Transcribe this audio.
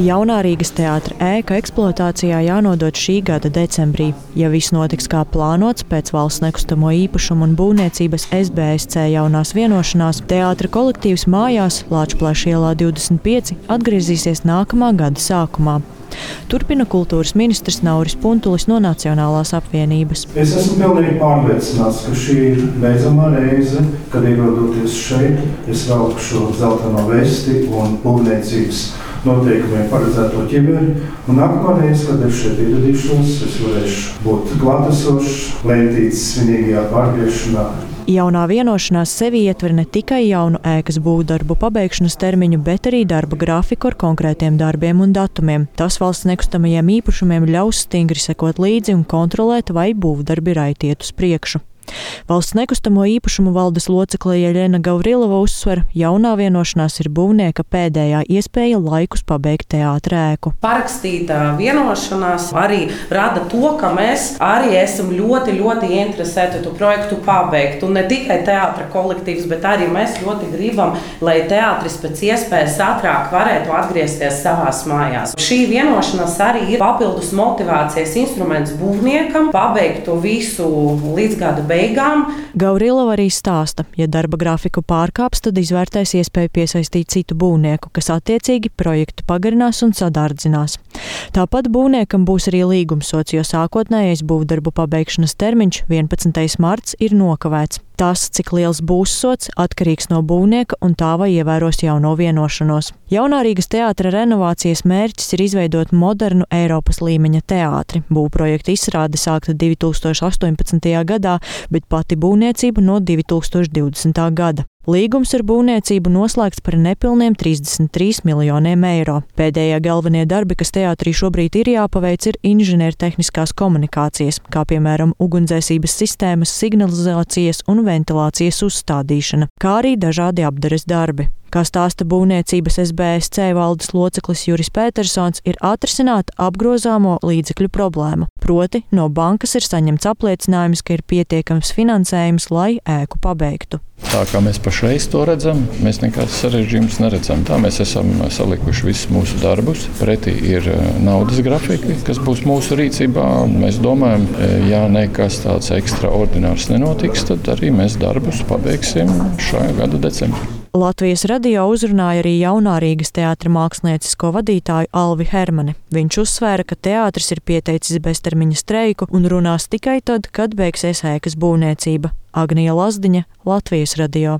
Jaunā Rīgas teātra ēka eksploatācijā jānodod šī gada decembrī. Ja viss notiks kā plānots pēc valsts nekustamo īpašumu un būvniecības SBSC jaunās vienošanās, teātra kolektīvs mājās Lāčplēša ielā 25 atgriezīsies nākamā gada sākumā. Turpina kultūras ministrs Nauris Puntulis no Nacionālās apvienības. Es esmu pilnīgi pārliecināts, ka šī ir beidzamā reize, kad ierodoties šeit, es velku šo zeltaino vesti un būvniecības noteikumiem paredzēto ķimeri. Un nākamā reize, kad es šeit ieradīšos, es varēšu būt klātesošs, lentītas svinīgajā pārgriešanā. Jaunā vienošanās sevi ietver ne tikai jaunu ēkas būvdarbu pabeigšanas termiņu, bet arī darba grafiku ar konkrētiem darbiem un datumiem. Tas valsts nekustamajiem īpašumiem ļaus stingri sekot līdzi un kontrolēt, vai būvdarbi raitiet uz priekšu. Valsts nekustamo īpašumu valdes locekle Jeļena Gavrilova uzsver, jaunā vienošanās ir būvnieka pēdējā iespēja laikus pabeigt teātrēku. Parakstītā vienošanās arī rada to, ka mēs arī esam ļoti, ļoti interesēti to projektu pabeigt. Un ne tikai teātra kolektīvs, bet arī mēs ļoti gribam, lai teātris pēc iespējas ātrāk varētu atgriezties savās mājās. Šī vienošanās arī ir papildus motivācijas instruments būvniekam pabeigt to visu līdz gada beigām beigām. Gaurilova arī stāsta, ja darba grafiku pārkāps, tad izvērtēs iespēju piesaistīt citu būvnieku, kas attiecīgi projektu pagarinās un sadārdzinās. Tāpat būvniekam būs arī līgumsots, jo sākotnējais būvdarbu pabeigšanas termiņš 11. marts ir nokavēts. Tas, cik liels būs sots, atkarīgs no būvnieka un tā, vai ievēros jauno vienošanos. Jaunā Rīgas teātra renovācijas mērķis ir izveidot modernu Eiropas līmeņa teātri. Būvprojekta izrāde sākta 2018. gadā, bet pati būvniecība no 2020. gada. Līgums ar būvniecību noslēgts par nepilniem 33 miljoniem eiro. Pēdējie galvenie darbi, kas teātrī šobrīd ir jāpaveic, ir inženiertehniskās komunikācijas, kā piemēram ugunsdzēsības sistēmas, signalizācijas un ventilācijas uzstādīšana, kā arī dažādi apdares darbi. Kā stāsta būvniecības SBSC valdes loceklis Juris Petersons, ir atrisināta apgrozāmo līdzekļu problēma. Proti, no bankas ir saņemts apliecinājums, ka ir pietiekams finansējums, lai ēku pabeigtu. Tā kā mēs pašreiz to redzam, mēs nekādas sarežģījumus neredzam. Tā mēs esam salikuši visus mūsu darbus. Pretī ir eh, naudas grafiki, kas būs mūsu rīcībā. Mēs domājam, eh, ja nekas tāds ekstraordinārs nenotiks, tad arī mēs darbus pabeigsim šā gada decembrī. Latvijas radio uzrunāja arī jaunā Rīgas teātra māksliniecisko vadītāju Alvi Hermani. Viņš uzsvēra, ka teātris ir pieteicis beztermiņa streiku un runās tikai tad, kad beigsies ēkas būvniecība. Agnija Lazdiņa, Latvijas radio.